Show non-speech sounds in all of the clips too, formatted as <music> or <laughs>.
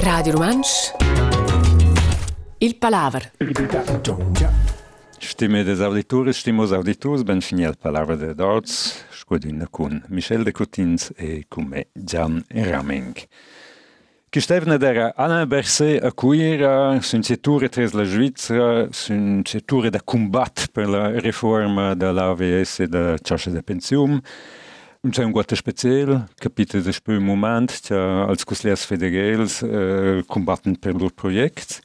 Radio Romansch Il Palaver. Stimme des auditores, stimos auditors, ben fini il Palaver de Dorz, squadrina con Michel de Cotins e con me Gian Raming. Gestevne der Anna Berse a cuira sun ceture tres la Svizzera, sun ceture da combat per la riforma de l'AVS e da Ciascia de Pensium, c'è un guato speciale, capite da spui moment, che als Cusliers Federals eh, combatten per lor projekt.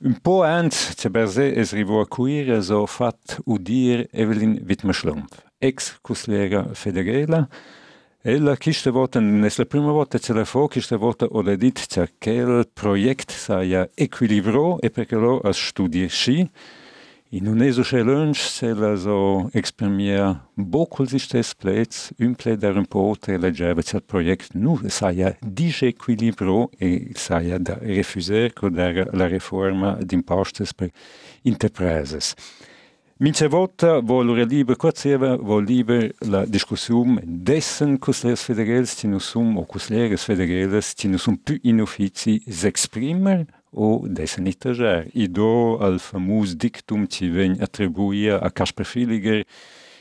Un po' ant, che Berse es rivo a cuira, so fat udir Evelyn Wittmer-Schlumpf, ex-Cuslera Federala, Ella questa volta, è la prima volta che la fa, questa volta ho detto che il progetto sia equilibrato e perché lo ha studiato. In se la so esprimia beaucoup si stess plets, un ple dar un po' oltre leggeva che il progetto nu sia disequilibrato e sia da refusare con la riforma d'impostes per interpreses. Mince volta vol lieber quatseva vol lieber la discussione dessen cuslers federels ci nu sum o cusleres federeles ci nu sum più in offici s'exprimer o dessen itager. I do al famus dictum ci ven attribuia a Kasper Filiger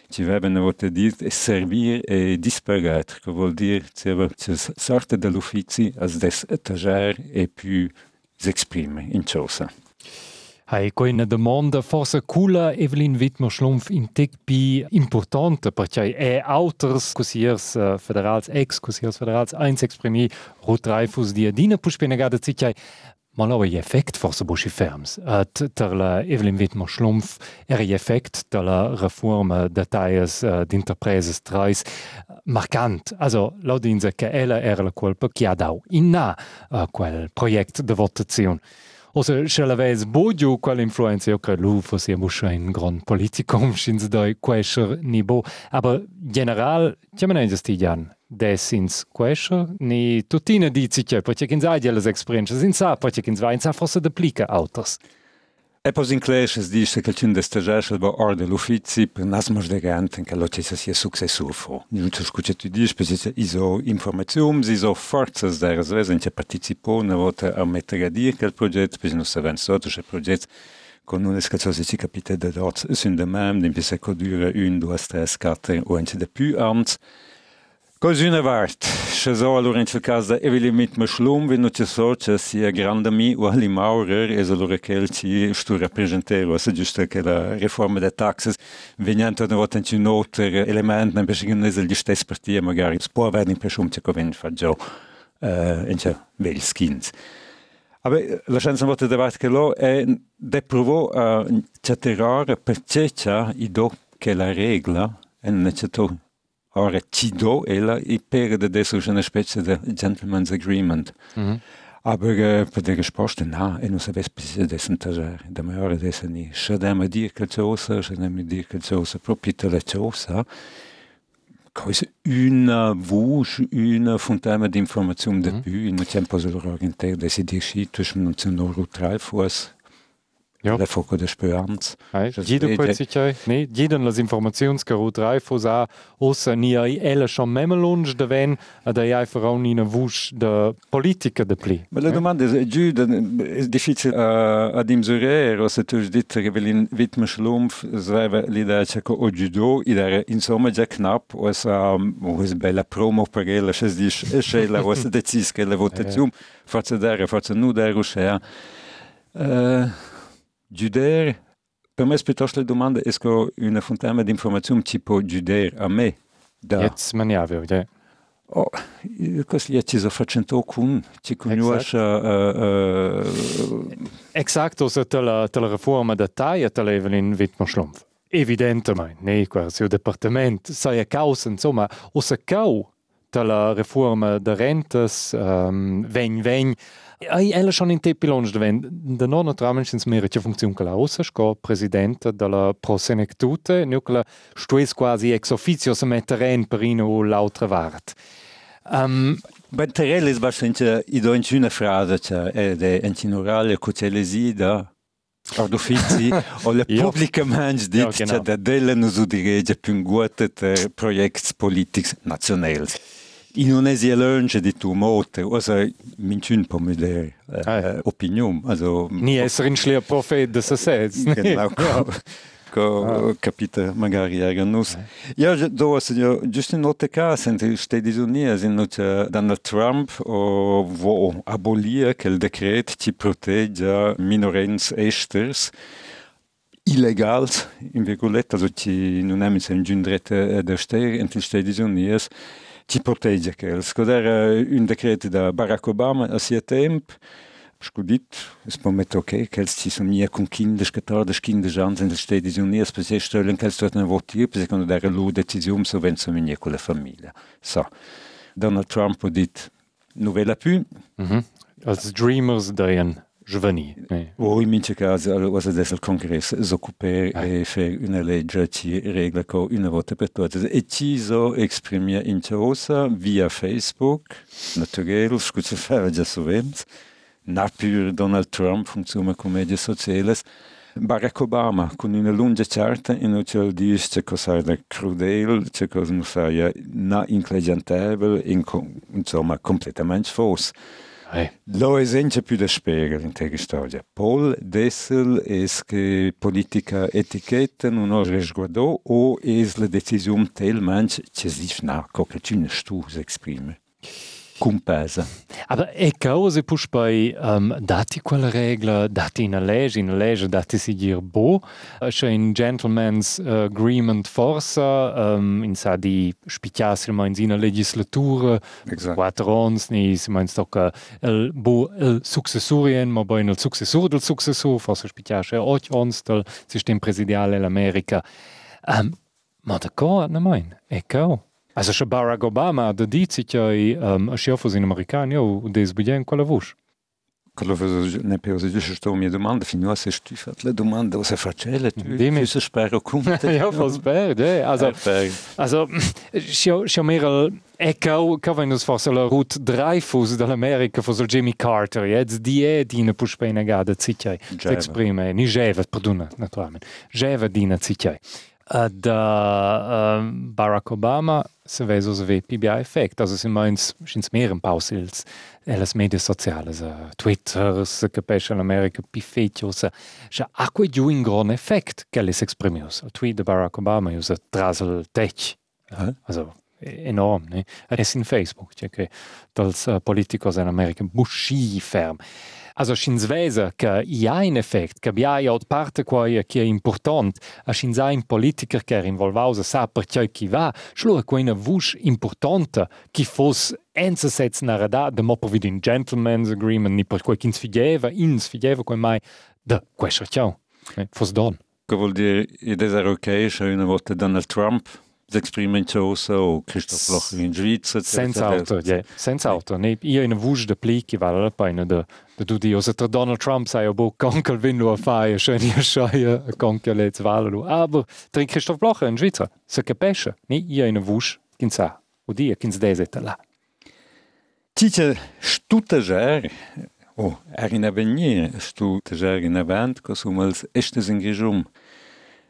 ci veben volte dir servir e disparaître, che vuol dire ci sorte dall'uffici as des etager e più s'exprimer in cosa. Hai quella domanda forse cula Evelyn Wittmer Schlumpf in tec pi importante perché è auters cusiers uh, federals ex cusiers federals eins exprimi rot Dreyfus die dina puspinegada zicai ma lo è effekt forse buschi ferms ter la Evelyn Wittmer Schlumpf er effekt der la reforma detalles uh, d'interpreses treis marcant also laut dinse che ella era la colpa che in na uh, projekt de votazione Ose shellavez bodio qual influenza io calu fosse ambusha in gran politikum <laughs> schins dai quaescher nibo, aber general chiamene in stigian desins quaescher ni tutina dici che, perché kin sai delle experienze in sa, po kin sai in sa fosse de plica autos. E poi in classe si dice che c'è un stagiato va orde l'ufficio per nasmo de gante che lo c'è sia successo fu. Non c'è scucce tu dici perché iso informazioni, iso forze der svesen che partecipò una volta a mettere a dire che il progetto, perché non sapevano sotto che il progetto con una scazzosa ci capite da dort, sunt de même, din pisse che dura un, due, tre, quattro o anche de più anni. Col Ginevart, שזו על אורן של קאזה, אבילימית משלום ונוצסות שעשיה גרנדמי ואלי מאורר, איזה לא רקל שהיא שטו רפרז'נטרו, עשית ג'שטק אל הרפורמה דה טקסס, ועניין תנועות אנטינות, אלמנט נבשגן איזה לשתי ספרטיה מגר, ספוע ואני פשום צ'קובן פג'ו, אינצ'ה ואילסקינס. אבל לשאנס אמרות לדבר כלו, דפרובו צ'טרר פצצ'ה עידו כלה רגלה, אין נצ'תו che come fa già uh, in c'è vel skins. Aber la chance volta davanti che lo è de a de de gentleman's agreement. -hmm. Aber äh, per der Resposta, na, e non sapesse più dessen tager. Da me ora dessen ni. Schadem dir che cosa, schadem dir che cosa, proprio la cosa. Cosa una voce, una fontaine d'informazione mm -hmm. de più, in tempo solo orientare, desi dir schi, tuschen non sono loro tre forse, Ja. Le foco de speranza. Gida può sicher, ne, giden las informazions che ru drei fos a ossa ni ella schon lunge de ven ad ai einfach auch ni una vusch de politica de pli. Ma la domanda è giù, è difficile uh, ad imsurare, se tu dit che Evelyn Wittmer Schlumpf sveva l'idea che o judo, idea insomma già knapp, o sa, o è bella promo per ella, se dice, e la se decis che la votazione, forse dare, forse nu dare, uscire. Uh, Judaire, Permess Pitoșle demandă, este un fontame de informațiuni tipo Judaire a me? Da. Jetzt man ja will, ja. Oh, questo è ci so facendo con ci conosce uh, uh, Exacto, se te la, te la reforma de taia te leven in Wittmer Schlumpf. Evidentemente, ne, qua se il Departamento sai a causa, insomma, o se cau te la reforma da rentes, um, vegn vegn, ei ella schon in tepi longe davent. Da no naturalmente ins mera che funzion la ossa sco presidente della pro senectute, nu stues quasi ex officio se metteren per in o l'altra vart. Um, Beh, Terrell è abbastanza, io do in una frase, cioè, è antinorale, che c'è l'esida, Ad uffizi, olla <laughs> publicamente dit, ja, genau. cioè, da della non si dirige più in guata per proiecti. Di tu mote, also minciun po mi der äh, Ah. opinion, also Nie essere in schlier Prophet de genau <laughs> co, co capita magari era nus. Ja, ja, do just in notte cas sind die Stati Uniti sind noch Donald Trump vo abolir quel decret ci proteggia minorens esters illegals in virgolette, also ci non è un giun dret da ster in gli Stati Uniti ci proteggia quels. Cod era un decreto da Barack Obama a sia temp Scudit, es pomet ok, quels ci sono nie con kindes getardes kindes ans in Stati Uniti, per se stellen quels dort un votier, per se quando era lu decisione so wenn so nie con la famiglia. So. Donald Trump dit novella più, Mhm. Als Dreamers deien juvenil. Oui. Ou imite case was dessel congress s'occuper ah. e fe une legge ci regla co une vote per totes e ci so exprimia in via Facebook naturel scuze <laughs> fare già sovens na pur Donald Trump funziona come medie sociales Barack Obama con una lunga charta in cui ci dice che cosa era crudele, che cosa non era non inclegiantevole, in, insomma completamente falso. Kaj? Lo es ence plü da spegel in tega storia. Paul Dessel es che politica etichetta non ho resguardò o es la decisione tel manch c'è sich na, co che tu ne stus exprime. Cum pesa. Aber è causa pus bei um, dati quella regola, dati in legge, in legge dati si dir bo, c'è in gentleman's uh, agreement forsa, um, in sa di spicciarsi ma in sina legislatura, Exact. quattro anni, ni si meins tocca il bo il successorien, ma poi il successor del successor, forse spicciarsi otto anni del sistema presidiale l'America. Um, ma da co, na mein, è cau. אז שבארק אובמה הדדיץ איתי, השיופו זה אמריקן, יואו, די זבודיין כל לבוש. ne perzice është o mje domandë, finua se shtyfat le domandë ose fracele ty, Dimi. ty se shpero kumë të... jo, po shpero, de, also, also, shio, shio mirel, e kau, ka vajnës forse la rut dreifus dal Amerika fos el Jimmy Carter, jetz die äh, e dine pushpejnë gade cikaj, të eksprime, ni zheve, perduna, naturalmen, zheve dine cikaj. Da um, Barack Obama se veso se ve PBI effekt, also sind meins, schins mehr ein Pausils, elas medias sociales, uh, Twitter, se capisce l'America pi fecios, ja acqua giù in gran effekt, che les exprimios. Il tweet de Barack Obama usa trasel tech, also e- enorm, ne? Es in Facebook, cioè che dals uh, politicos in America busci ferm. Also schins vesa che i ha in effect, che bia ja parte quai che è important, a schins ha in politiker che involvausa sa per ciò chi va, schlua quina vush importante chi fos enza sets na rada de moppo vid in gentleman's agreement ni per quai kins fideva, ins fideva quai mai de questo ciao. Eh, Fos don. Che vuol dire ed è ok, c'è una volta Donald Trump s'exprime in cosa o Christoph Locher in Svizzera. Senza auto, ja, senza auto. Ne, io in vush de plichi val la pena de de du di osa tra Donald Trump sai bo konkel vin lo a fai, schön ihr scheie, konkel let's val lo. Aber tra Christoph Blocher in Schweizer, se capisce, ne, io in vush, kin sa, o dia kins deseta là. Tice stutager, o er in avenir, stutager in avant, cosum als estes in Gijum.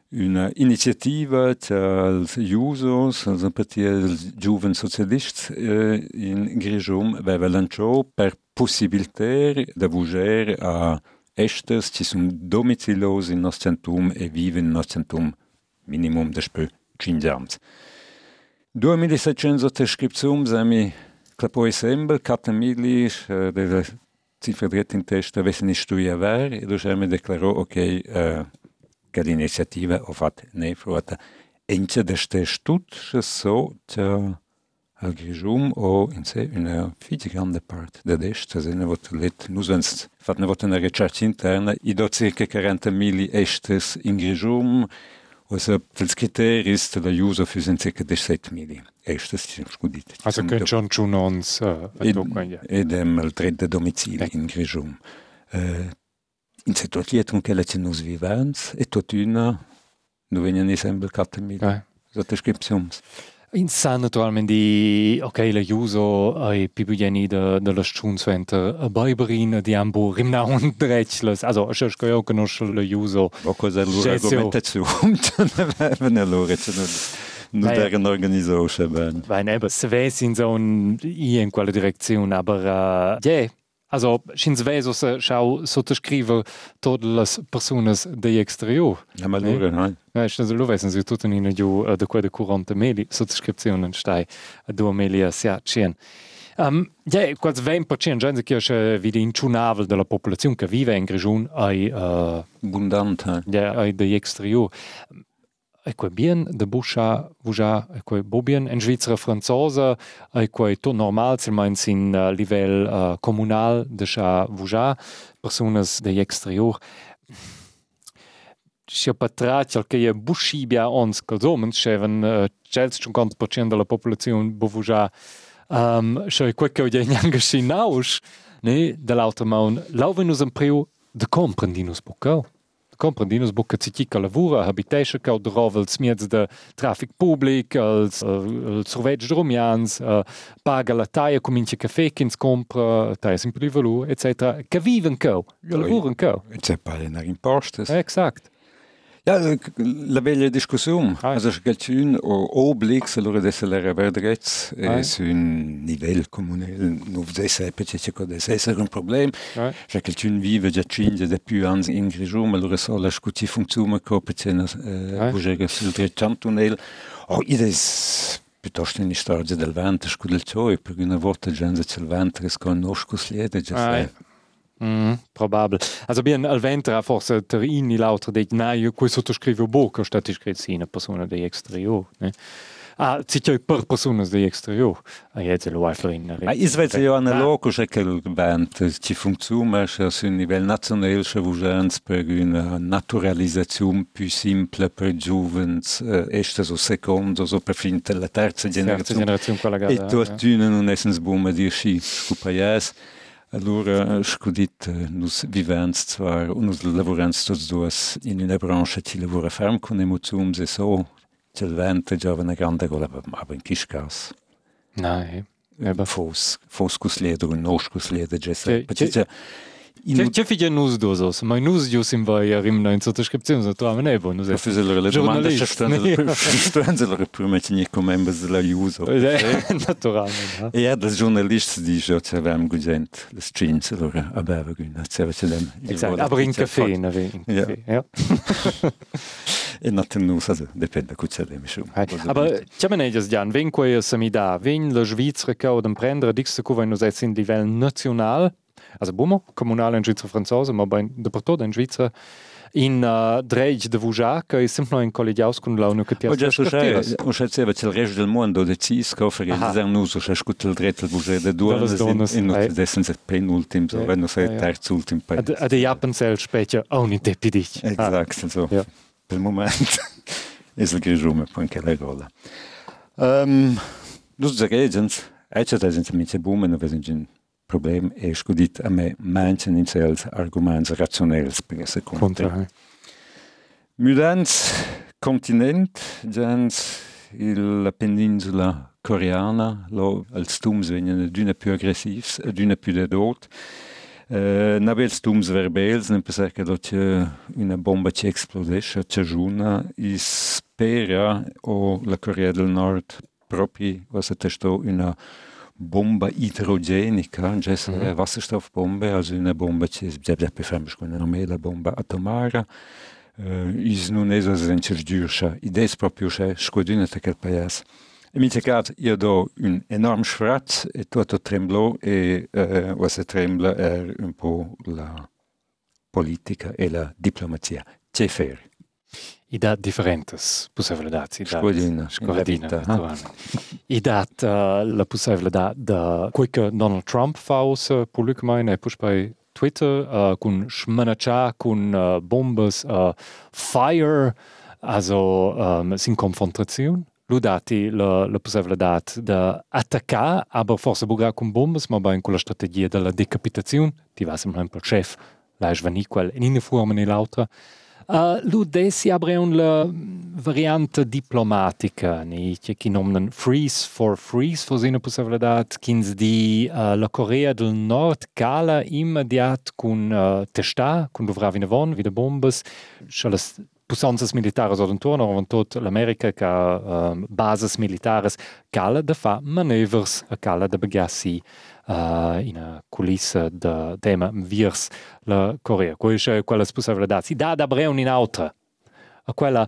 Una iniziativa als Jusos, als un petit als giuven socialists eh, Grijum, veva lanciò per possibiliter de vuger a estes ci sun domicilos in nos centum e viven in nos centum minimum de spö 5 ans. 2700 descripțiuni zami cata milis, uh, de cifra dret in testa, vesen is stuia ver, e dus eme declarò, ok, uh, che l'iniziativa ho fatto ne fruata. Ence de ste stut, che so, tia al grijum o in se una figi grande part de dest, se ne vot let, nus vens fat ne vot una recerca interna, i do circa 40 mili estes in grijum, Also, das Kriterium ist der User für sind circa 17 mili. Estes, ci scudite. Also könnt schon schon uns äh, ed, uh, ed em il dret de domicili in Grijum. Uh, in settoriet con quella ce nos vivans e tot una nu vegnan esempio 4 mili. ja. So descriptions. In sa naturalmente di ok la uso ai pibugeni de de la strunzventer a baiberina di ambo rimna und drechles also ich ich ja conosco la uso O cosa l'argomentazione? Allora, ce non... Nu deren organization ben. Weil eben, se ves in so in quella direzione, aber yeah. Also, schins vesos schau sottoscriver todas las personas de exterior. Ja, mal lura, nein. Nein, schins lo vesen si tutten in ju de quei de curante meli sottoscriptionen stai äh, du melia sia cien. Um, ja, quals 20% gente che c'è vidi in ciunavel della popolazione che vive in Grigion ai uh, äh, abundante. Ja, ai de exterior. Um, ähm, E quei bien de buscha, vuja, e quei bobien en Svizzera franzosa, e quei to normal, se meins in uh, livell uh, comunal de scha vuja, personas de exterior. Sia patratial che je buschibia ons calzomen, scheven uh, cels 50% della popolazione bovuja, um, sche quei che je nyanga sinaus, ne, dell'altra maun, lauvenus un priu de comprendinus boccau. Comprendinus buca citica lavura, habitation cau de rovels miets de traffic public, als uh, surveig romians, uh, paga la taia, comincia caffè che ins compra, taia sempre valù, etc. Che viven che lavuren cau. C'è pare nach impostes. Exakt. Ja, la bella discussione. Ah. Also, quelqu'un o oblix, allora desse l'era verdrez, Ah. e su un livello comune, non desse epece c'è desse essere un problema. Ah. C'è quelqu'un vive già cinque de più anni in Grigium, allora so la scuti funziona come c'è eh, Ah. bugere sul Trecentunel. Oh, ides piuttosto in storia del vento, scudel cioi, perché una volta già c'è il vento che sconosco sliede, già. Mm, probabel. Also bien al ventre forse ter in l'altro de na io quei sottoscrivo boca stat iscrit sì una persona de exterior, ne? Ah, si c'è per persone de exterior. Ah, jetzt lo einfach in Ma is vet jo analogo che quel vent ci funziona che su livello nazionale che vugens per una naturalizzazione più simple per giovens, eh, este so secondo, so per fin la terza terza generazione. generazione quella E gada. tuttuna non essens buona dir schi scupaies. Allora, scudit, eh, nus vivens zwar, und nus lavorens tots duas in una branche ci lavora ferm con emoziums e so, c'è il vento già una grande rolla, aber in Kischkas. Nein. Eben fos, foscus leder und noscus leder, Jesse. Če, če fidje nus dozos, ma nus diosim vai rimna in sottoscrizione, sono trovava nebo, nus è. Fizelo le domande, c'è stanzelo le prime che nico member della uso. Naturalmente. E ad giornalist dice, c'è vam gudent, le strings, allora abeva gudent, c'è c'è dem. Esatto, aber in caffè, in caffè, ja. E natten nus, also dipende cu c'è dem schon. Aber c'è man eges Jan, wen quei samida, wen la Schweizer ca oder prendere dixte cu vai nus in livello nazionale, also bumo, comunal in Svizzera franzosa, ma ben dappertutto in Svizzera, in uh, dreig de Vuja, che è sempre in collegiaus con la Università O già so c'è, o c'è c'è c'è il resto del mondo decis che offre Aha. il nus, o c'è scuto il dretto il bugè de due, Delle donnes, in dessen se penultim, so Ja, wenn no sei ja, ja. terzo ultim A paese. de, a de Japensel specia auch nicht depidic. Exact, also Ja. per il momento è <laughs> il grigiume può anche la rola. Um, dus de regens, ecce da sind mit bumen, aber sind ein Problem, e scudit a me manchen in sels arguments rationels per se conte. Contra. Mudans continent, gens il la peninsula coreana, lo als tums venien d'una più aggressivs, d'una più de dot. Uh, Nabels tums verbels, nem pensar che c'è una bomba ci esplodesce, c'è giuna, i spera o la Corea del Nord proprio, was è testo una bomba idrogenica, già Mhm. mm. Wasserstoffbombe, also una bomba ci è già befremd con una mela bomba atomara. Uh, is nun es as en cergiurscha, idees proprio che scoduna te quel paese. E mi cat io do un enorm schratz e tutto tremblò e uh, was trembla è un po' la politica e la diplomazia. C'è fer. I dat differentes possibilità. La vita, ah. I dat uh, la possibilità da quel che Donald Trump fa usa pubblicamente e poi bei Twitter uh, con smanaccia con uh, bombes uh, fire also um, sin confrontazione Lu dati la, la possibilità di attaccare, aber forse bugra con bombes, ma ben con la strategia della decapitazione, ti va sempre il chef, la svani quel in una forma e l'altra. Uh, lu desi un la variante diplomatica, ne, che chi nomen freeze for freeze, for sine possibilitat, kins di uh, la Corea del Nord cala immediat kun uh, testa, kun dovra vina von, wieder bombes, schalas pusanzas militares od intorno, avant tot l'America che um, bases militares cala da fa manövers cala da begassi uh, in a culissa de tema virs la Corea. Quella è quella possibilità. Si dà da breun in altra. A quella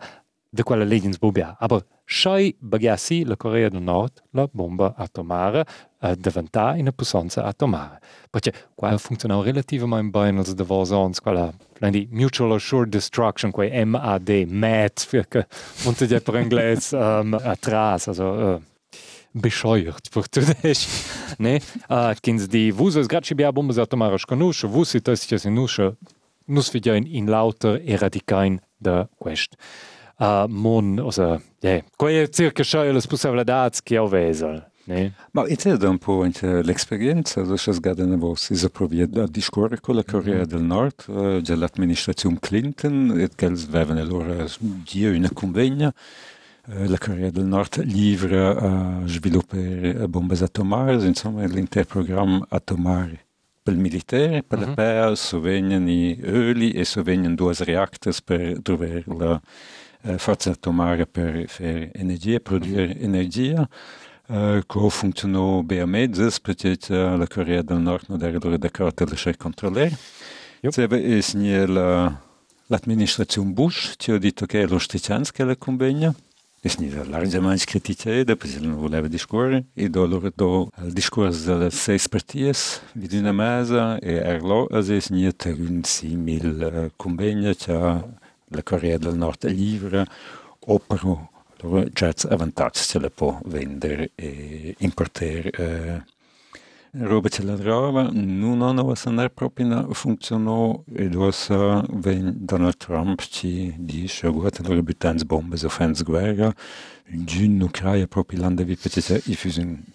de quella leggens bubia. Aber schei bagassi la Corea del Nord la bomba atomare a diventare una pusanza atomare. Perché qua funziona relativamente bene als de vosons, quella di Mutual Assured Destruction, quei MAD, MAD, perché unter der per inglese <laughs> um, atrás, also uh, bescheuert, português, né? Uh, kins di vusos grazie bia bombas atomares conosce, vusi testi si nusce, nus vidjain in lauter eradicain de quest. Uh, mon, also, ja, quei circa che au vesel. Ne? Ma è da un po' l'esperienza, lo che sgada vos is approviet a discorre con la Corea del Nord, uh, già l'amministrazione Clinton, e che avevano allora dio una convegna, la Corea del Nord livra a sviluppare bombe atomare, insomma l'interprogramma atomare per il militare, per mm -hmm. la PEA, sovenien i öli e sovenien due reactors per trovare la uh, forza atomare per fare energia, produrre mm -hmm. energia. Uh, co funzionò bene, perché la Corea del Nord non era d'accordo a lasciare controllare. Yep. è l'amministrazione Bush che ha detto che è lo che la convegna. Dus niet de largemanskritici, de presidente voleva discorrer, e dopo il eh, discorso delle sei partite, di una mesa, e allora si è niente un simile eh, convegno che la Corea del Nord è libera, o però certi avvantaggi se le può vendere e eh, importare. робіцца драва ну нова санарпропіна функцыянаў доса wenn Donald Trump ці діша гуатанула бютэнсбомбы з Фэнсгвера дзюнь нукрая пропіланда віпеця і фюзін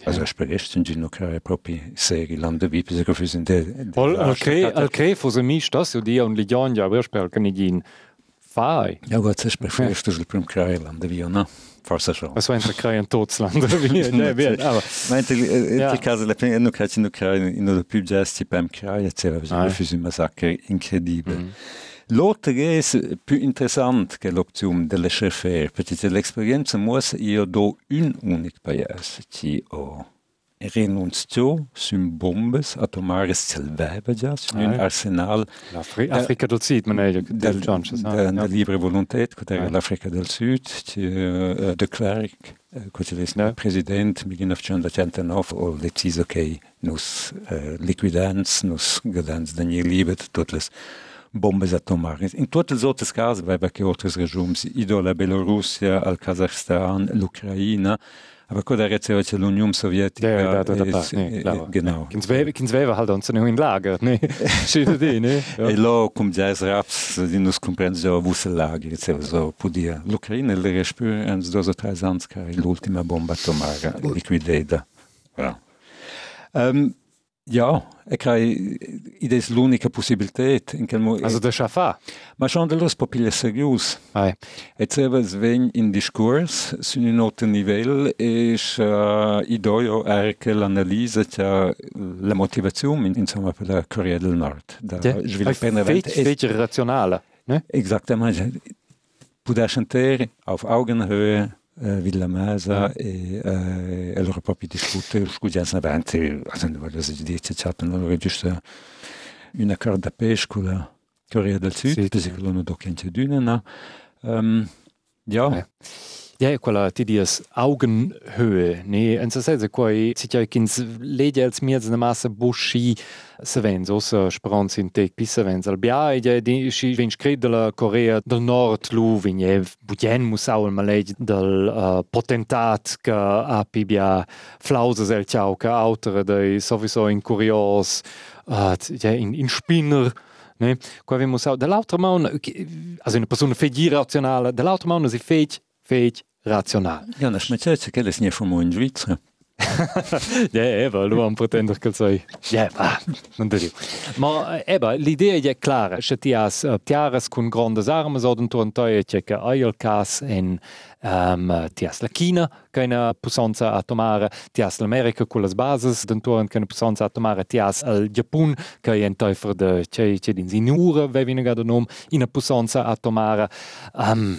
spechten Di nukleare Propi segi Lande wiepesinn dé. fo se mi dat jo Di an Lian ja wërsperken ginn. Fai. Ja wat zech befirchtechel prm Krailande wie na. Forse schon. Es war ein Kreis in Deutschland. ne, bien, aber. Meinte, in caso la prima non c'è in Ucraina, in uno più gesti per Ucraina, c'era un massacre incredibile. Mm. L'altra è più interessante che l'opzione delle chauffeur, perché l'esperienza muos io do un unico paese ho renonceou sun bombes atomare selvageas ah, un arsenal Afri Africa del Sud de ah, libre volontat co ah. l'Africa del Sud eh, de Clark eh, co president 1989 o decis ok nos eh, liquidans nos gadans danie libet totles bombes atomares. In totes outras casas vai que outros regimes, ido a Bielorússia, al Kazachstan, l'Ucraïna, aber ko der jetzt ja l'Union Sovjetica. Ja, da, da, da, nee, klar. Genau. Kins veva, kins veva halt uns in Lager, ne? Schöne di, ne? E <laughs> lo cum jazz raps, di nus comprens jo wusse Lager, jetzt so podia. L'Ucraina le respür ans dos o tres ans ca l'ultima bomba atomara liquideda. Ja. Um, ja, e crai ides l'unica possibilität in quel mo Also de schafa. Ma schon de los popile serius. Ai. E tseva svegn in discours sun un autre nivell e uh, idoio er che l'analisa cha la motivazione in, insomma per la Corea del Nord. Da ja. sviluppare fece razionale, ne? Exactamente. Poder sentire auf Augenhöhe eh, Villamasa ah. e, eh, allora proprio discutere, scudiamo avanti, voglio dire, c'è allora giusto una carta pescola Corea del Sud, sì, perché non do che c'è d'una, no? Ehm, um, ja. Eh. Ja, quella ti dias Augenhöhe, ne? En sa sese quai ja kins als mir na massa buschi se ven so sa speranz in tec pissa ven al bia e ja di si vin scred della Corea del Nord lu vin je budien musau al malej del uh, potentat ca api bia flausas el ciao ca autere dei sowieso in curios uh, ja, in, in spinner ne? Qua vi musau dell'altra maun also una persona fegi razionale dell'altra maun si feit feit rational. Ja, che che nie vom in Schweizer. ja, Eva, lui non pretendo che sei. Ja, ma non te dico. Ma Eva, l'idea è chiara. Se ti has uh, tiaras con grandes armas o intorno a te, c'è che hai il cas in um, ti has la China, che una possanza atomare, ti has l'America con le bases, intorno che una possanza atomare, ti has il Giappone, che è un teufel de, c'è, c'è in sinura, ve da nome, in una possanza atomare. Um,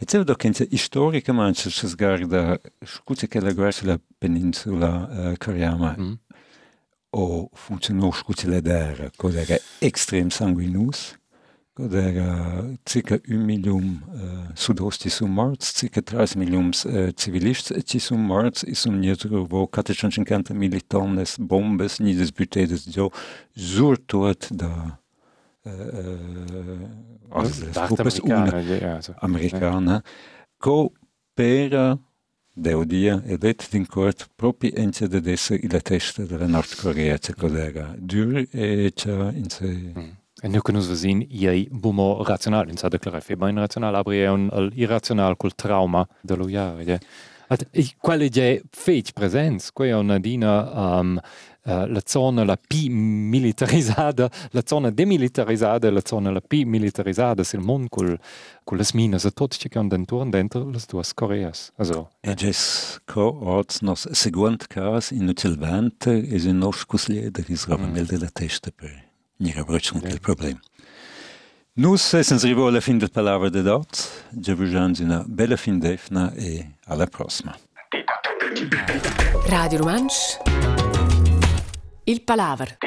Eceu docenza istorica manca se sgarda scuze che la guerra sulla peninsula uh, coreana mm. o funzionò scuze la dera, cosa extrem sanguinus, cosa circa un milion uh, sudosti su morts, circa 30 milion uh, civilisti ci su morts e su nietro vo 450 militonnes bombes nides butedes jo sur tot da also das grupes UNE, americane, cooperă de o dia e det din cort proprii ence de desse i la testa de la Nord Corea ce codera. Dur e ce in se... Mm. En nu kunnen we zien, jij boemo rationaal in zijn declaratie. Maar rationaal, maar je een irrationaal col trauma de lo jaren. Dello jare. Quelle je fece presens, quella è una dina um, uh, la zona la più militarizzata, <laughs> la zona demilitarizzata, la zona la più militarizzata sul mondo con, con le mine e tutto ciò che hanno intorno dentro le due Coreas. Also, e ges co orts nos segunt cas inutilmente es in nos cuslieder is mm. la testa per nira brötchen del problem. Nus essens rivo alla fin del palavra de dot, je vujans una bella fin defna e alla prossima. Radio Romansch Il Palaver.